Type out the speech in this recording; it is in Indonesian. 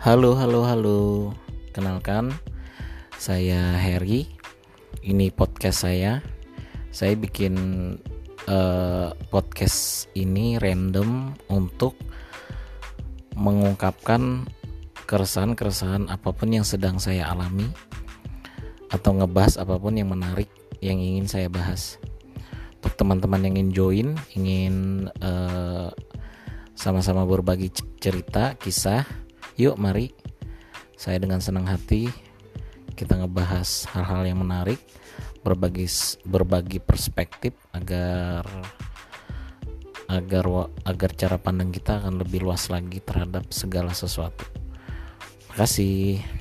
Halo, halo, halo. Kenalkan, saya Harry. Ini podcast saya. Saya bikin uh, podcast ini random untuk mengungkapkan keresahan-keresahan apa pun yang sedang saya alami atau ngebahas apa pun yang menarik yang ingin saya bahas. Untuk teman-teman yang ingin join, ingin uh, sama-sama berbagi cerita, kisah. Yuk, mari. Saya dengan senang hati kita ngebahas hal-hal yang menarik, berbagi berbagi perspektif agar agar agar cara pandang kita akan lebih luas lagi terhadap segala sesuatu. Terima kasih.